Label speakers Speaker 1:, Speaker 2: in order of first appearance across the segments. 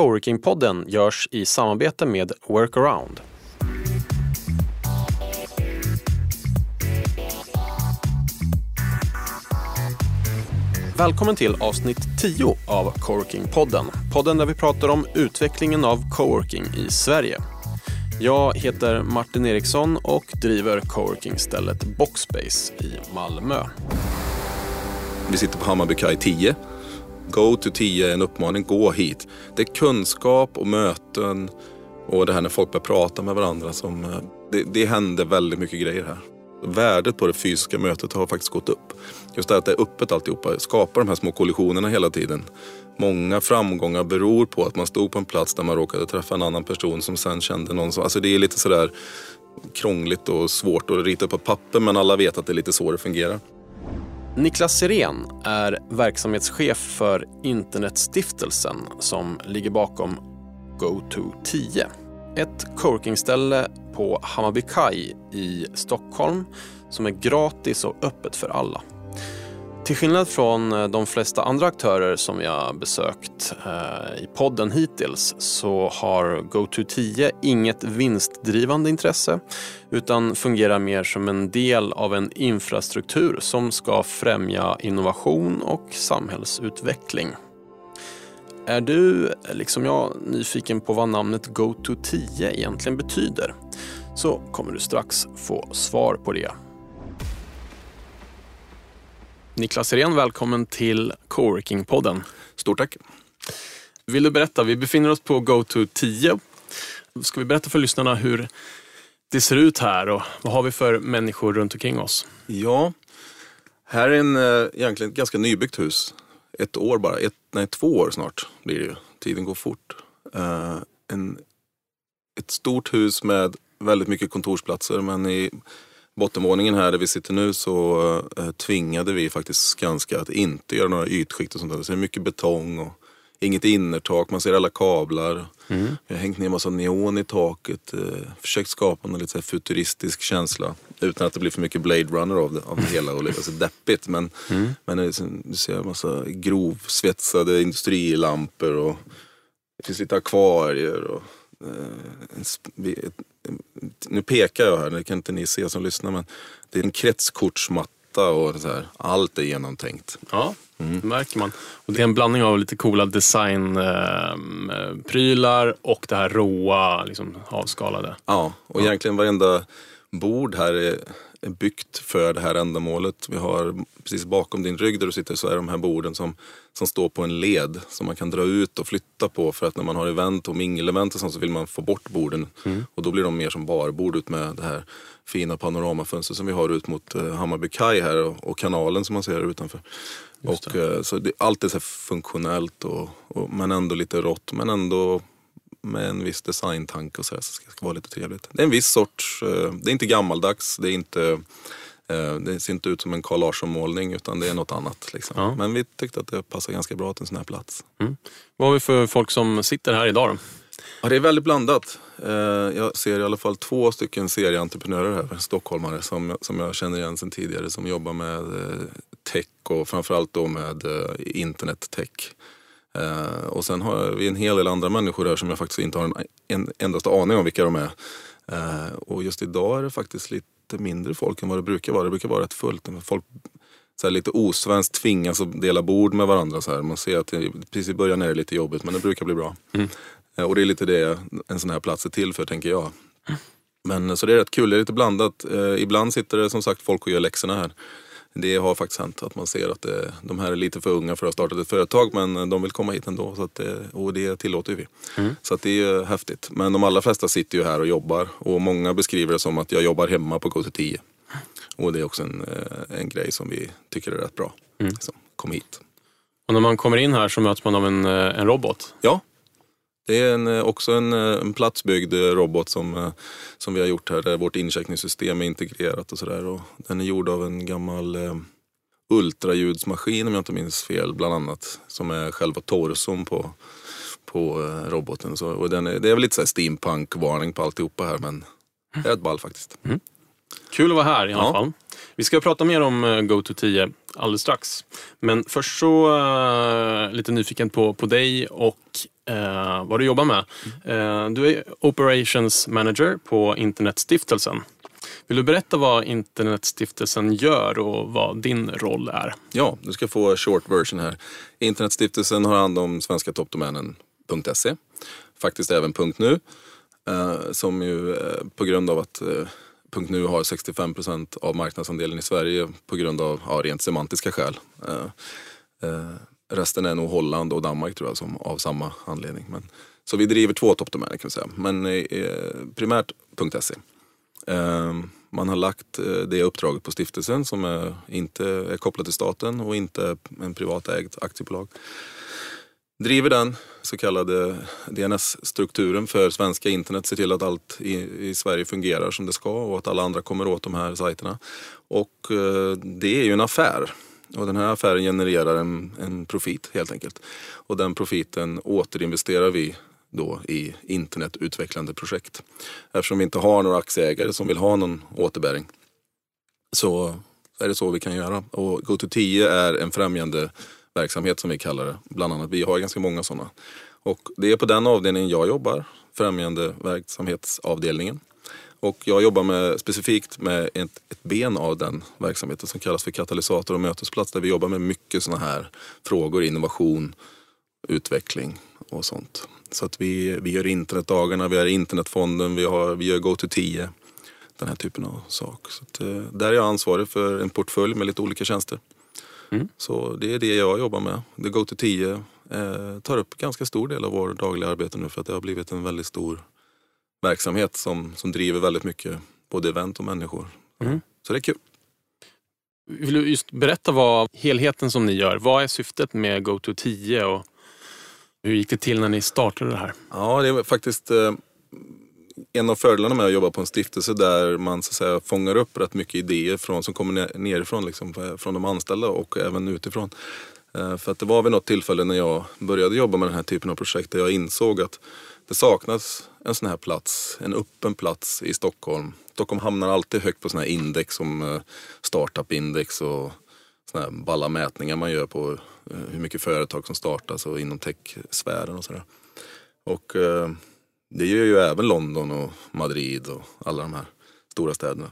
Speaker 1: Coworking-podden görs i samarbete med Workaround. Välkommen till avsnitt 10 av Coworking-podden. Podden där vi pratar om utvecklingen av coworking i Sverige. Jag heter Martin Eriksson och driver coworking-stället Boxspace i Malmö.
Speaker 2: Vi sitter på Hammarby kaj 10. Go to 10 är en uppmaning, gå hit. Det är kunskap och möten och det här när folk börjar prata med varandra som... Eh, det, det händer väldigt mycket grejer här. Värdet på det fysiska mötet har faktiskt gått upp. Just det att det är öppet alltihopa skapar de här små kollisionerna hela tiden. Många framgångar beror på att man stod på en plats där man råkade träffa en annan person som sen kände någon som... Alltså det är lite sådär krångligt och svårt att rita på papper men alla vet att det är lite så det fungerar.
Speaker 1: Niklas Sirén är verksamhetschef för Internetstiftelsen som ligger bakom GoTo10. Ett coworkingställe på Hammarby kaj i Stockholm som är gratis och öppet för alla. Till skillnad från eh, de flesta andra aktörer som vi har besökt eh, i podden hittills så har GoTo10 inget vinstdrivande intresse utan fungerar mer som en del av en infrastruktur som ska främja innovation och samhällsutveckling. Är du, liksom jag, nyfiken på vad namnet GoTo10 egentligen betyder så kommer du strax få svar på det. Niklas Sirén, välkommen till Coworking-podden.
Speaker 2: Stort tack.
Speaker 1: Vill du berätta, vi befinner oss på GoTo10. Ska vi berätta för lyssnarna hur det ser ut här och vad har vi för människor runt omkring oss?
Speaker 2: Ja, här är en eh, egentligen ett ganska nybyggt hus. Ett år bara, ett, nej två år snart blir det ju. Tiden går fort. Eh, en, ett stort hus med väldigt mycket kontorsplatser men i bottenvåningen här där vi sitter nu så eh, tvingade vi faktiskt Skanska att inte göra några ytskikt och sånt där. Så det är mycket betong och inget innertak, man ser alla kablar. Vi har hängt ner massa neon i taket, eh, försökt skapa en lite futuristisk känsla utan att det blir för mycket Blade Runner av det, av det hela och lite så deppigt. Men, men det är så- du ser en massa grovsvetsade industrilampor och det finns lite akvarier och eh, nu pekar jag här, det kan inte ni se som lyssnar men det är en kretskortsmatta och så här. Allt är genomtänkt.
Speaker 1: Ja, det märker man. Och det är en blandning av lite coola designprylar och det här råa, liksom, avskalade.
Speaker 2: Ja, och egentligen varenda bord här är, är byggt för det här ändamålet. Vi har precis bakom din rygg där du sitter så är de här borden som, som står på en led som man kan dra ut och flytta på för att när man har event och mingelevent och sånt så vill man få bort borden och då blir de mer som barbord ut med det här fina panoramafönstret som vi har ut mot eh, Hammarby kaj här och, och kanalen som man ser här utanför. Och, eh, så det, allt är så funktionellt och, och, men ändå lite rått men ändå med en viss designtanke och så, här, så det ska vara lite trevligt. Det är en viss sorts, eh, det är inte gammaldags, det är inte eh, det ser inte ut som en Carl Larsson-målning utan det är något annat. Liksom.
Speaker 1: Ja.
Speaker 2: Men vi tyckte att det passar ganska bra till en sån här plats.
Speaker 1: Vad har vi för folk som sitter här idag då?
Speaker 2: Ja, det är väldigt blandat. Eh, Jag ser i alla fall två stycken serieentreprenörer här, stockholmare, som, som jag känner igen sedan tidigare, som jobbar med tech och framförallt då med internet-tech. Eh, Och sen har vi en hel del andra människor här som jag faktiskt inte har en, en endaste aning om vilka de är. Eh, Och just idag är det faktiskt lite mindre folk än vad det brukar vara. Det brukar vara rätt fullt. Folk så här lite osvenskt tvingas att dela bord med varandra. Så här. Man ser att det, precis i början är det lite jobbigt men det brukar bli bra. Eh, Och det är lite det en sån här plats är till för tänker jag. Men så det är rätt kul, det är lite blandat. Ibland sitter det som sagt folk och gör läxorna här. Det har faktiskt hänt att man ser att det, de här är lite för unga för att ha startat ett företag men de vill komma hit ändå så att det, och det tillåter vi. Så att det är ju häftigt. Men de allra flesta sitter ju här och jobbar och många beskriver det som att jag jobbar hemma på KT10. Och det är också en, eh, en grej som vi tycker är rätt bra. Så, kom hit.
Speaker 1: Och när man kommer in här så möts man av en, eh, en robot.
Speaker 2: Ja, det är en, eh, också en, eh, en platsbyggd eh, robot som, som vi har gjort här där vårt incheckningssystem är integrerat och sådär. Den är gjord av en gammal eh, ultraljudsmaskin om jag inte minns fel bland annat. Som är själva torson på, på eh, roboten. Så, och den är, det är väl lite så steampunk-varning på alltihopa här men det är ett ball faktiskt.
Speaker 1: Kul att vara här i alla
Speaker 2: Ja.
Speaker 1: fall. Vi ska prata mer om eh, GoTo10 alldeles strax. Men först så uh, lite nyfiken på, på dig och uh, vad du jobbar med. Uh, du är Operations Manager på Internetstiftelsen. Vill du berätta vad Internetstiftelsen gör och vad din roll är?
Speaker 2: Ja, du ska få short version här. Internetstiftelsen har hand om svenska toppdomänen.se. Faktiskt även .nu. Som ju på grund av att .nu har 65 procent av marknadsandelen i Sverige på grund av ja, rent semantiska skäl. Eh, eh, resten är nog Holland och Danmark tror jag som av samma anledning. Men, så vi driver två toppdomäner kan vi säga. Men eh, primärt .se. Eh, man har lagt eh, det uppdraget på stiftelsen som är, inte är kopplat till staten och inte en privatägd aktiebolag driver den så kallade DNS-strukturen för svenska internet, ser till att allt i, i, Sverige fungerar som det ska och att alla andra kommer åt de här sajterna. Och eh, det är ju en affär. Och den här affären genererar en, en profit helt enkelt. Och den profiten återinvesterar vi då i internetutvecklande projekt. Eftersom vi inte har några aktieägare som vill ha någon återbäring så är det så vi kan göra. Och GoTo10 är en främjande verksamhet som vi kallar det. Bland annat. Vi har ganska många sådana. Och det är på den avdelningen jag jobbar, främjande verksamhetsavdelningen. Och jag jobbar med, specifikt med ett, ett, ben av den verksamheten som kallas för katalysator och mötesplats där vi jobbar med mycket sådana här frågor, innovation, utveckling och sånt. Så att vi, vi gör internetdagarna, vi har internetfonden, vi, har, vi gör GoTo10. Den här typen av sak. Så att, eh, där är jag ansvarig för en portfölj med lite olika tjänster. Mm. Så det är det jag jobbar med. The Go to 10 eh, tar upp ganska stor del av vår dagliga arbete nu för att det har blivit en väldigt stor verksamhet som, som driver väldigt mycket både event och människor. Mm. Så det är kul.
Speaker 1: Vill du just berätta vad helheten som ni gör, vad är syftet med GoTo 10 och hur gick det till när ni startade det här?
Speaker 2: Ja, det är faktiskt eh, en av fördelarna med att jobba på en stiftelse där man så att säga, fångar upp rätt mycket idéer från, som kommer nerifrån, liksom, från de anställda och även utifrån. Eh, för att det var vid något tillfälle när jag började jobba med den här typen av projekt där jag insåg att det saknas en sån här plats, en öppen plats i Stockholm. Stockholm hamnar alltid högt på såna här index som eh, startup-index och såna här balla mätningar man gör på eh, hur mycket företag som startas och inom tech-sfären och sådär. Och det gör ju även London och Madrid och alla de här stora städerna.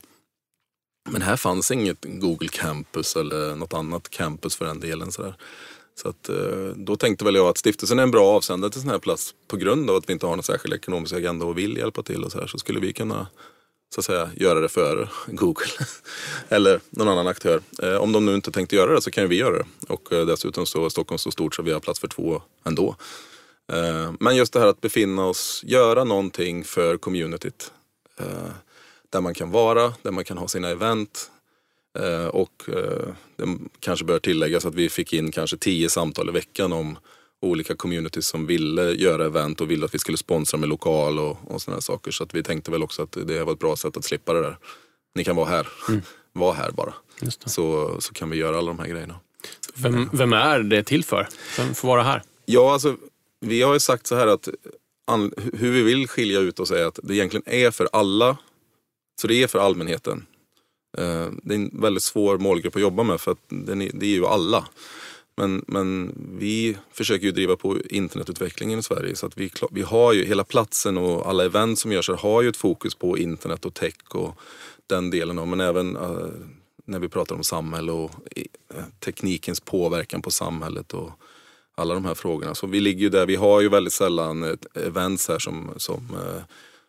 Speaker 2: Men här fanns inget Google Campus eller något annat campus för den delen. Sådär. Så att, eh, då tänkte väl jag att stiftelsen är en bra avsändare till sån här plats på grund av att vi inte har någon särskild ekonomisk agenda och vill hjälpa till och så här. Så skulle vi kunna så att säga göra det före Google eller någon annan aktör. Eh, om de nu inte tänkte göra det så kan ju vi göra det. Och eh, dessutom så är Stockholm så stort så vi har plats för två ändå. Eh, men just det här att befinna oss, göra någonting för communityt. Eh, där man kan vara, där man kan ha sina event. Eh, och det kanske bör tilläggas att vi fick in kanske tio samtal i veckan om olika communities som ville göra event och ville att vi skulle sponsra med lokal och, och sådana saker. Så att vi tänkte väl också att det var ett bra sätt att slippa det där. Ni kan vara här. Mm. Var här bara. Så, så kan vi göra alla de här grejerna.
Speaker 1: Vem, vem är det till för? Vem får vara här?
Speaker 2: Ja, alltså vi har ju sagt så här att hur vi vill skilja ut oss är att det egentligen är för alla. Så det är för allmänheten. Eh, det är en väldigt svår målgrupp att jobba med för att det är ju alla. Men, men vi försöker ju driva på internetutvecklingen i Sverige så att vi, vi har ju hela platsen och alla event som görs här har ju ett fokus på internet och tech och den delen. Men även eh, när vi pratar om samhälle och eh, teknikens påverkan på samhället och alla de här frågorna. Så vi ligger ju där, vi har ju väldigt sällan eh, events här som, som eh,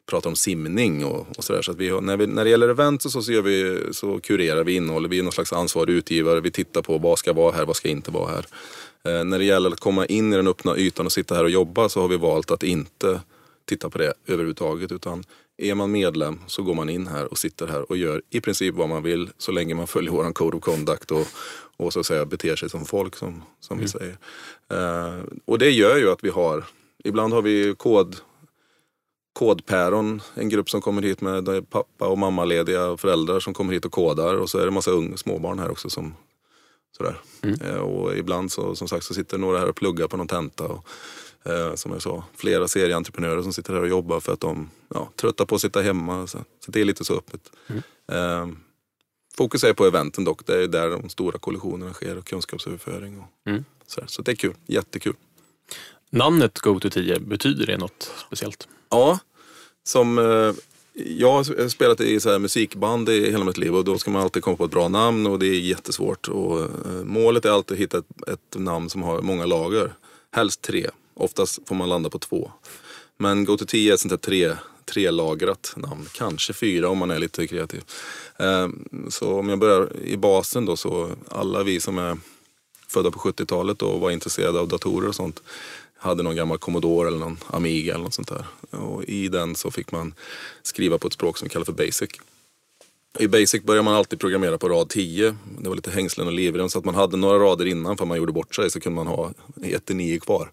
Speaker 2: pratar om simning och, och sådär. Så att vi när, vi, när det gäller event så, så, gör vi, så kurerar vi innehållet, vi är någon slags ansvarig utgivare. Vi tittar på vad ska vara här, vad ska inte vara här. Eh, när det gäller att komma in i den öppna ytan och sitta här och jobba så har vi valt att inte titta på det överhuvudtaget. Utan är man medlem så går man in här och sitter här och gör i princip vad man vill så länge man följer våran code of conduct och, och så att säga beter sig som folk som, som mm. vi säger. Uh, och det gör ju att vi har, ibland har vi kod, kodpäron, en grupp som kommer hit med pappa och mammalediga föräldrar som kommer hit och kodar och så är det massa ung, småbarn här också som sådär. Mm. Uh, och ibland så, som sagt så sitter några här och pluggar på någon tenta. Och, uh, som jag sa, flera serieentreprenörer som sitter här och jobbar för att de ja, tröttar på att sitta hemma. Så, så det är lite så öppet. Mm. fokus är på eventen dock. Det är där de stora kollisionerna sker och kunskapsöverföring. Och
Speaker 1: Mm.
Speaker 2: så, så det är kul, jättekul.
Speaker 1: Namnet GoTo10, betyder det något speciellt?
Speaker 2: Ja, som eh, jag har spelat i så här musikband i hela mitt liv och då ska man alltid komma på ett bra namn och det är jättesvårt. Och, eh, målet är alltid att hitta ett, ett namn som har många lager. Helst tre. Oftast får man landa på två. Men Go to 10 är ett sånt där tre, trelagrat namn. Kanske fyra om man är lite kreativ. Ehm, så om jag börjar i basen då så alla vi som är födda på 70-talet och var intresserade av datorer och sånt hade någon gammal Commodore eller någon Amiga eller något sånt där. Och i den så fick man skriva på ett språk som vi kallar för Basic. I Basic började man alltid programmera på rad 10. Det var lite hängslen och livrem så att man hade några rader innan för man gjorde bort sig så kunde man ha 1-9 kvar.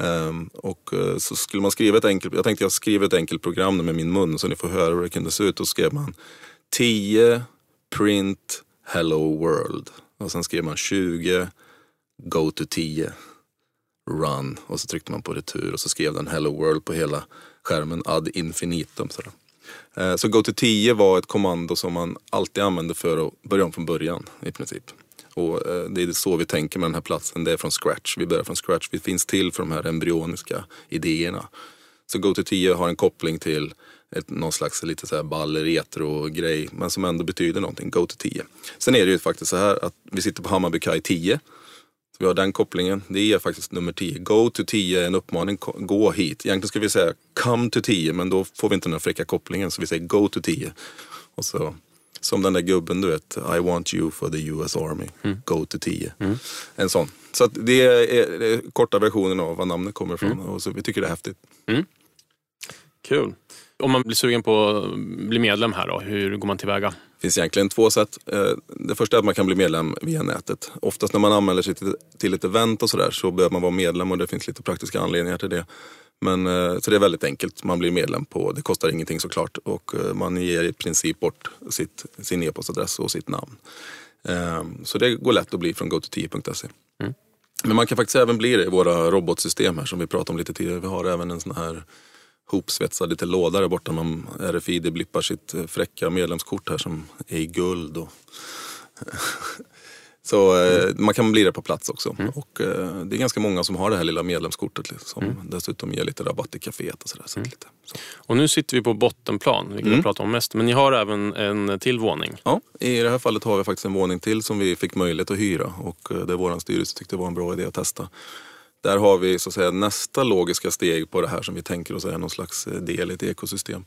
Speaker 2: Um, och uh, så skulle man skriva ett enkelt, jag tänkte jag skriver ett enkelt program med min mun så ni får höra hur det kunde se ut. Då skrev man 10 print hello world. Och sen skrev man 20 go to 10 run och så tryckte man på retur och så skrev den hello world på hela skärmen ad infinitum. Sådär. Eh, så go to 10 var ett kommando som man alltid använde för att börja om från början i princip. Och eh, det är så vi tänker med den här platsen, det är från scratch. Vi börjar från scratch, vi finns till för de här embryoniska idéerna. Så go to 10 e har en koppling till ett, någon slags lite så här ball retro-grej, men som ändå betyder någonting, go to 10. E. Sen är det ju faktiskt så här att vi sitter på Hammarby kaj 10. Så vi har den kopplingen. Det är faktiskt nummer 10. Go to 10 e är en uppmaning. Gå hit. Egentligen skulle vi säga come to 10 men då får vi inte den fräcka kopplingen. Så vi säger go to 10. Och så, som den där gubben du vet. I want you for the US Army. Go to 10. En sån. Så det är, det är korta versionen av var namnet kommer ifrån. Och så vi tycker det är häftigt.
Speaker 1: Kul. Om man blir sugen på att bli medlem här då, hur går man tillväga?
Speaker 2: Det finns egentligen två sätt. Eh, Det första är att man kan bli medlem via nätet. Oftast när man anmäler sig till, till ett event och sådär så behöver man vara medlem och det finns lite praktiska anledningar till det. Men, eh, så det är väldigt enkelt. Man blir medlem på, det kostar ingenting såklart och eh, man ger i princip bort sitt, sin e-postadress och sitt namn. Eh, Så det går lätt att bli från goto10.se. Men man kan faktiskt även bli det i våra robotsystem här som vi pratade om lite tidigare. Vi har även en sån här hopsvetsad lite låda där borta. Man RFID blippar sitt eh, fräcka medlemskort här som är i guld. Och Så eh, man kan bli det på plats också. Och eh, det är ganska många som har det här lilla medlemskortet liksom, som dessutom ger lite rabatt i kaféet och sådär. Så lite, så.
Speaker 1: Och nu sitter vi på bottenplan, vilket
Speaker 2: Mm.
Speaker 1: jag pratar om mest. Men ni har även en till våning.
Speaker 2: Ja, I det här fallet har vi faktiskt en våning till som vi fick möjlighet att hyra och eh, det vår styrelse tyckte var en bra idé att testa. Där har vi så att säga nästa logiska steg på det här som vi tänker oss är någon slags del i ett ekosystem.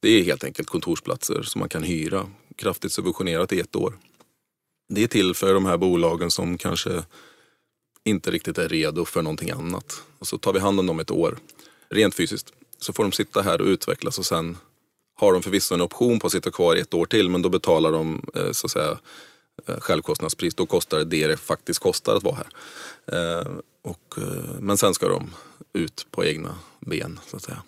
Speaker 2: Det är helt enkelt kontorsplatser som man kan hyra kraftigt subventionerat i ett år. Det är till för de här bolagen som kanske inte riktigt är redo för någonting annat. Och så tar vi hand om dem ett år, rent fysiskt. Så får de sitta här och utvecklas och sen har de förvisso en option på att sitta kvar i ett år till men då betalar de eh, så att säga eh, självkostnadspris. Då kostar det det det faktiskt kostar att vara här. Eh, och, men sen ska de ut på egna ben så att säga.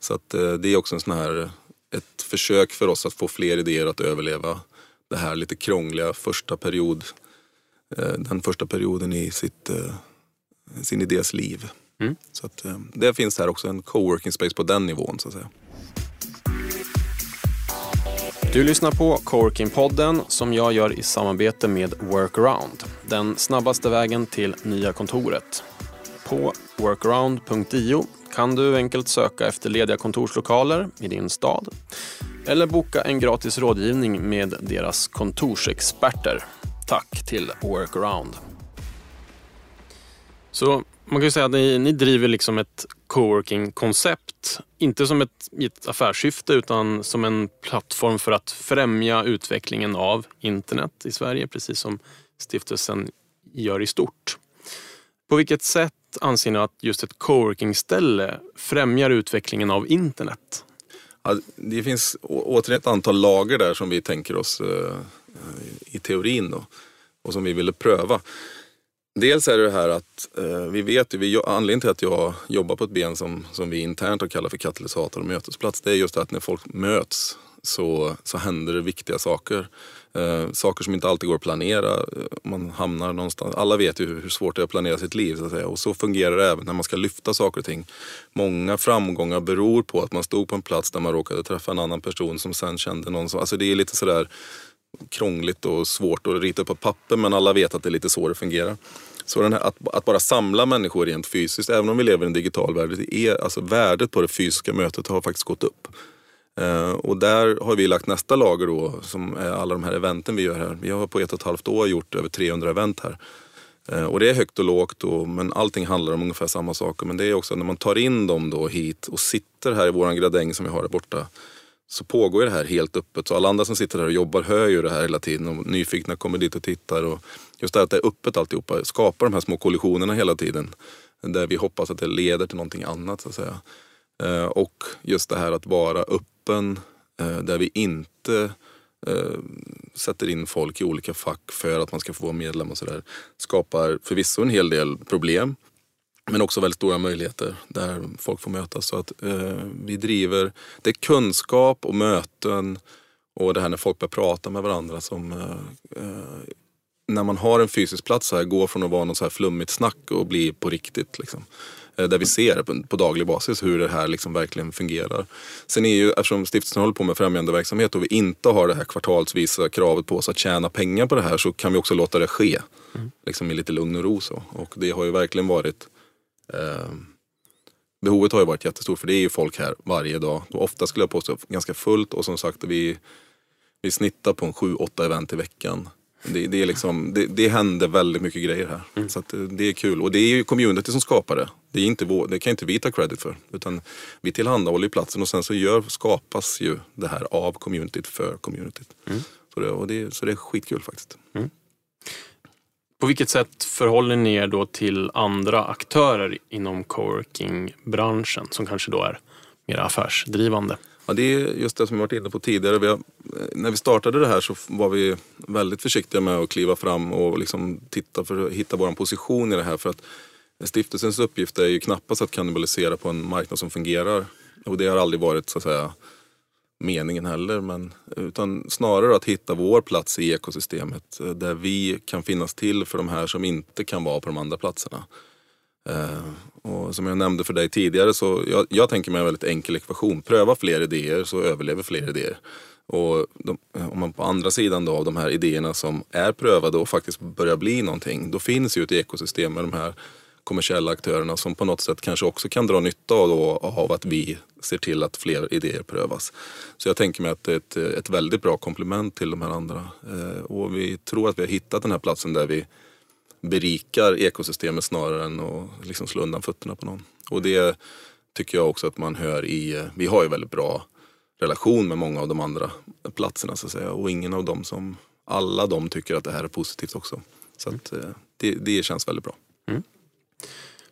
Speaker 2: Så att det är också en sån här, ett försök för oss att få fler idéer att överleva det här lite krångliga första period, eh, den första perioden i sitt, eh, sin idés liv. Så att, eh, det finns här också en coworking space på den nivån så att säga.
Speaker 1: Du lyssnar på Coworking-podden som jag gör i samarbete med Workaround. Den snabbaste vägen till nya kontoret. På workaround.io kan du enkelt söka efter lediga kontorslokaler i din stad eller boka en gratis rådgivning med deras kontorsexperter. Tack till Workaround. Så man kan ju säga att ni, ni driver liksom ett coworking-koncept. Inte som ett, ett affärssyfte utan som en plattform för att främja utvecklingen av internet i Sverige, precis som stiftelsen gör i stort. På vilket sätt anser ni att just ett coworking-ställe främjar utvecklingen av internet?
Speaker 2: Ja, det finns återigen ett antal lager där som vi tänker oss eh, eh, i teorin då, och som vi ville pröva. Dels är det det här att eh, vi vet ju, vi, anledningen till att jag jobbar på ett ben som, som vi internt har kallat för katalysator och mötesplats, det är just att när folk möts så, så händer det viktiga saker. Eh, saker som inte alltid går att planera. Eh, man hamnar någonstans. Alla vet ju hur, hur svårt det är att planera sitt liv. Så att säga. Och så fungerar det även när man ska lyfta saker och ting. Många framgångar beror på att man stod på en plats där man råkade träffa en annan person som sen kände någon som... Alltså det är lite sådär krångligt och svårt att rita upp på papper men alla vet att det är lite så det fungerar. Så den här, att, att, bara samla människor rent fysiskt, även om vi lever i en digital värld, är, alltså värdet på det fysiska mötet har faktiskt gått upp. Eh, och där har vi lagt nästa lager då, som är alla de här eventen vi gör här. Vi har på ett och ett halvt år gjort över 300 event här. Eh, och det är högt och lågt, och, men allting handlar om ungefär samma saker. Men det är också när man tar in dem då hit och sitter här i våran gradäng som vi har där borta så pågår det här helt öppet. Så alla andra som sitter här och jobbar hör ju det här hela tiden och nyfikna kommer dit och tittar. Och just det här att det är öppet alltihopa skapar de här små kollisionerna hela tiden. Där vi hoppas att det leder till någonting annat så att säga. Eh, och just det här att vara öppen eh, där vi inte eh, sätter in folk i olika fack för att man ska få vara medlem och sådär. Skapar förvisso en hel del problem. Men också väldigt stora möjligheter där folk får mötas. Så att eh, vi driver, det är kunskap och möten och det här när folk börjar prata med varandra som eh, eh, när man har en fysisk plats här går från att vara något så här flummigt snack och bli på riktigt. Liksom. Eh, där vi ser på, daglig basis hur det här liksom verkligen fungerar. Sen är ju, eftersom stiftelsen håller på med främjandeverksamhet och vi inte har det här kvartalsvisa kravet på oss att tjäna pengar på det här så kan vi också låta det ske. Mm. Liksom i lite lugn och ro så. Och det har ju verkligen varit Eh, behovet har ju varit jättestort för det är ju folk här varje dag. Och ofta skulle jag påstå ganska fullt och som sagt vi, vi snittar på en sju, åtta event i veckan. Det, det, är liksom, det, det händer väldigt mycket grejer här. Mm. Så eh, det är kul. Och det är ju community som skapar det. Det, är inte vår, det kan inte vi ta credit för. Utan vi tillhandahåller platsen och sen så gör, skapas ju det här av communityt för communityt. Mm. Så, det, och det, så det är skitkul faktiskt. Mm.
Speaker 1: På vilket sätt förhåller ni er då till andra aktörer inom coworking-branschen som kanske då är mer affärsdrivande?
Speaker 2: Ja, det är just det som vi varit inne på tidigare. Vi har, när vi startade det här så var vi väldigt försiktiga med att kliva fram och liksom titta för att hitta vår position i det här. För att stiftelsens uppgift är ju knappast att kannibalisera på en marknad som fungerar. Och det har aldrig varit så att säga meningen heller. Men, utan snarare att hitta vår plats i ekosystemet eh, där vi kan finnas till för de här som inte kan vara på de andra platserna. Eh, och som jag nämnde för dig tidigare så jag, jag tänker mig en väldigt enkel ekvation. Pröva fler idéer så överlever fler idéer. Och de, eh, om man på andra sidan då av de här idéerna som är prövade och faktiskt börjar bli någonting. Då finns ju ett ekosystem med de här kommersiella aktörerna som på något sätt kanske också kan dra nytta av, då, av att vi ser till att fler idéer prövas. Så jag tänker mig att det är ett, ett väldigt bra komplement till de här andra. Eh, och vi tror att vi har hittat den här platsen där vi berikar ekosystemet snarare än att liksom slå undan fötterna på någon. Och det tycker jag också att man hör i, vi har ju väldigt bra relation med många av de andra platserna så att säga. Och ingen av dem som, alla de tycker att det här är positivt också. Så att, eh, det, det känns väldigt bra. Mm.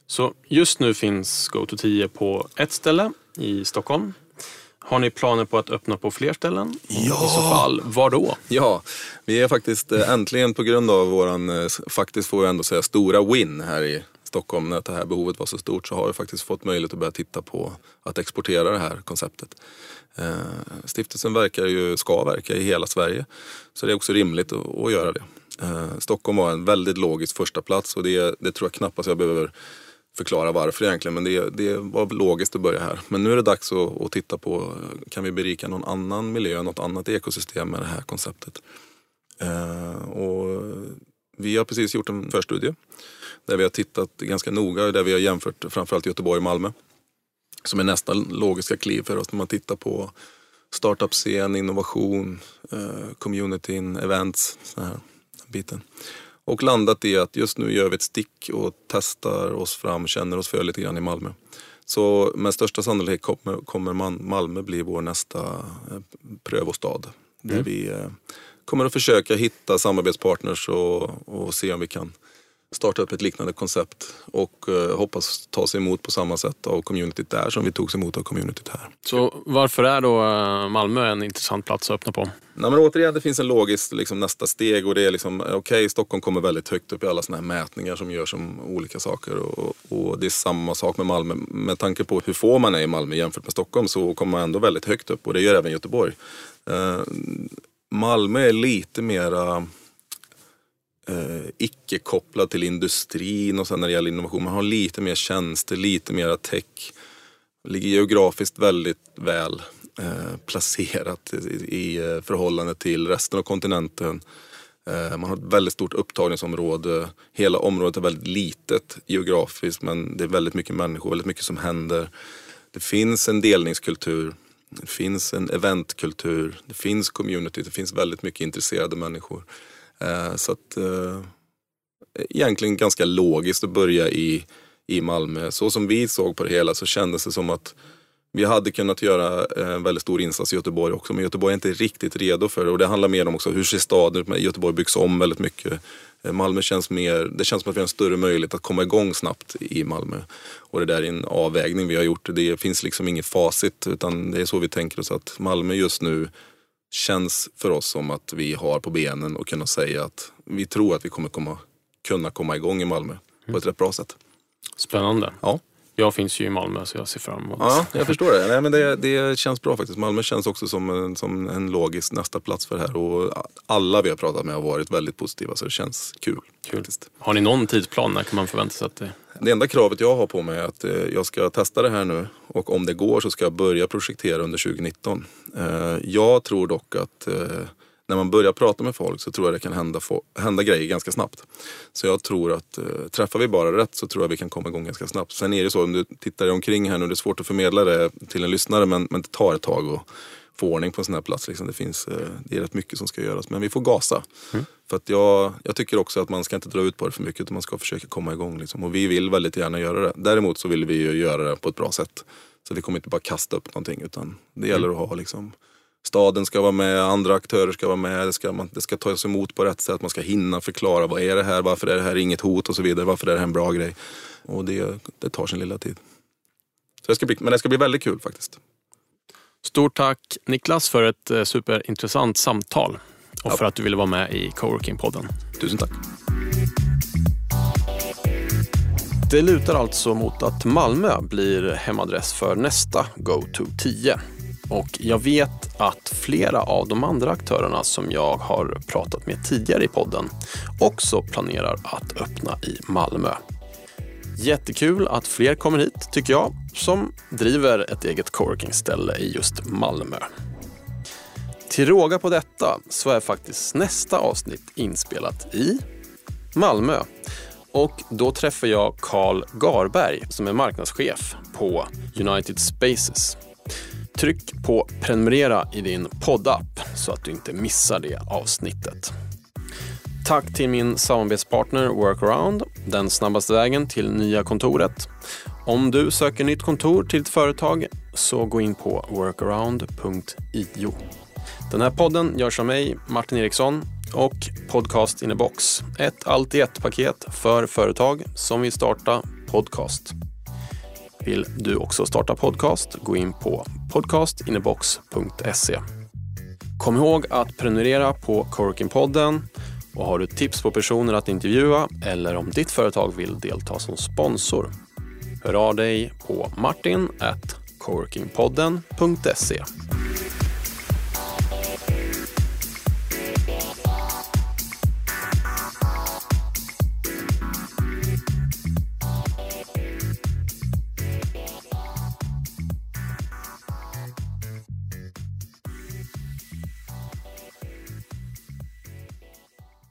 Speaker 1: Så just nu finns GoTo10 på ett ställe i Stockholm. Har ni planer på att öppna på fler ställen?
Speaker 2: Ja!
Speaker 1: I så fall, var då?
Speaker 2: Ja, vi är faktiskt eh, äntligen på grund av våran, eh, faktiskt får jag ändå säga, stora win här i Stockholm när det här behovet var så stort så har vi faktiskt fått möjlighet att börja titta på att exportera det här konceptet. Eh, stiftelsen verkar ju, ska verka i hela Sverige så det är också rimligt att, göra det. Eh, Stockholm var en väldigt logisk första plats och det, det tror jag knappast jag behöver förklara varför egentligen. Men det, det var logiskt att börja här. Men nu är det dags att, att, titta på, kan vi berika någon annan miljö, något annat ekosystem med det här konceptet? Eh, och vi har precis gjort en förstudie där vi har tittat ganska noga, och där vi har jämfört framförallt Göteborg och Malmö. Som är nästa logiska kliv för oss när man tittar på startup-scen, innovation, eh, communityn, events, så här biten. Och landat i att just nu gör vi ett stick och testar oss fram, känner oss för lite grann i Malmö. Så med största sannolikhet kommer, kommer man, Malmö bli vår nästa eh, prövostad. Där mm. vi eh, kommer att försöka hitta samarbetspartners och, och se om vi kan starta upp ett liknande koncept och eh, hoppas ta sig emot på samma sätt av communityt där som vi togs emot av communityt här.
Speaker 1: Så varför är då eh, Malmö en intressant plats att öppna på?
Speaker 2: Nej, men återigen, det finns en logisk liksom, nästa steg och det är liksom, okej, okay, Stockholm kommer väldigt högt upp i alla sådana här mätningar som görs om olika saker och, och, det är samma sak med Malmö. Med tanke på hur få man är i Malmö jämfört med Stockholm så kommer man ändå väldigt högt upp och det gör även Göteborg. Uh, Malmö är lite mera eh, icke kopplad till industrin och sen när det gäller innovation. Man har lite mer tjänster, lite mer tech. Ligger geografiskt väldigt väl. eh, placerat i, i eh, förhållande till resten av kontinenten. Eh, man har ett väldigt stort upptagningsområde. Hela området är väldigt litet geografiskt men det är väldigt mycket människor, väldigt mycket som händer. Det finns en delningskultur, det finns en eventkultur, det finns community, det finns väldigt mycket intresserade människor. Eh, så att eh, egentligen ganska logiskt att börja i, i Malmö. Så som vi såg på det hela så kändes det som att vi hade kunnat göra en väldigt stor insats i Göteborg också men Göteborg är inte riktigt redo för det och det handlar mer om också hur ser staden ut. Göteborg byggs om väldigt mycket. Malmö känns mer, det känns som att vi har en större möjlighet att komma igång snabbt i Malmö. Och det där är en avvägning vi har gjort. Det finns liksom inget facit utan det är så vi tänker oss att Malmö just nu känns för oss som att vi har på benen och kunna säga att vi tror att vi kommer komma, kunna komma igång i Malmö på ett rätt bra sätt.
Speaker 1: Spännande.
Speaker 2: Ja.
Speaker 1: Jag finns ju i Malmö så jag ser fram emot
Speaker 2: Ja, jag förstår det. Nej, men det. Det känns bra faktiskt. Malmö känns också som en, som en logisk nästa plats för det här. Och alla vi har pratat med har varit väldigt positiva så det känns kul.
Speaker 1: Kul.
Speaker 2: Faktiskt.
Speaker 1: Har ni någon tidsplan? När kan man förvänta sig att det...
Speaker 2: Det enda kravet jag har på mig är att eh, jag ska testa det här nu och om det går så ska jag börja projektera under 2019. Eh, jag tror dock att eh, när man börjar prata med folk så tror jag det kan hända, få, hända grejer ganska snabbt. Så jag tror att eh, träffar vi bara rätt så tror jag vi kan komma igång ganska snabbt. Sen är det så om du tittar dig omkring här nu, det är svårt att förmedla det till en lyssnare men, men det tar ett tag att få ordning på en sån här plats. Liksom. Det, finns, eh, det är rätt mycket som ska göras men vi får gasa. För att jag, jag tycker också att man ska inte dra ut på det för mycket utan man ska försöka komma igång. Liksom. Och vi vill väldigt gärna göra det. Däremot så vill vi ju göra det på ett bra sätt. Så vi kommer inte bara kasta upp någonting utan det gäller att ha liksom Staden ska vara med, andra aktörer ska vara med, det ska, man, det ska tas emot på rätt sätt, man ska hinna förklara vad är det här, varför är det här inget hot och så vidare, varför är det här en bra grej. Och det, det tar sin lilla tid. Så det ska bli, men det ska bli väldigt kul faktiskt.
Speaker 1: Stort tack Niklas för ett eh, superintressant samtal och för att du ville vara med i Coworking-podden.
Speaker 2: Tusen tack.
Speaker 1: Det lutar alltså mot att Malmö blir hemadress för nästa GoTo 10. Och jag vet att flera av de andra aktörerna som jag har pratat med tidigare i podden också planerar att öppna i Malmö. Jättekul att fler kommer hit, tycker jag, som driver ett eget coworkingställe i just Malmö. Till råga på detta så är faktiskt nästa avsnitt inspelat i Malmö. Och då träffar jag Carl Garberg som är marknadschef på United Spaces. Tryck på prenumerera i din poddapp så att du inte missar det avsnittet. Tack till min samarbetspartner Workaround, den snabbaste vägen till nya kontoret. Om du söker nytt kontor till ditt företag så gå in på workaround.io. Den här podden görs av mig, Martin Eriksson och Podcast in a box. Ett allt i ett-paket för företag som vill starta podcast. Vill du också starta podcast? Gå in på podcastinabox.se. Kom ihåg att prenumerera på Coworking-podden och har du tips på personer att intervjua eller om ditt företag vill delta som sponsor, hör av dig på martin@coworkingpodden.se.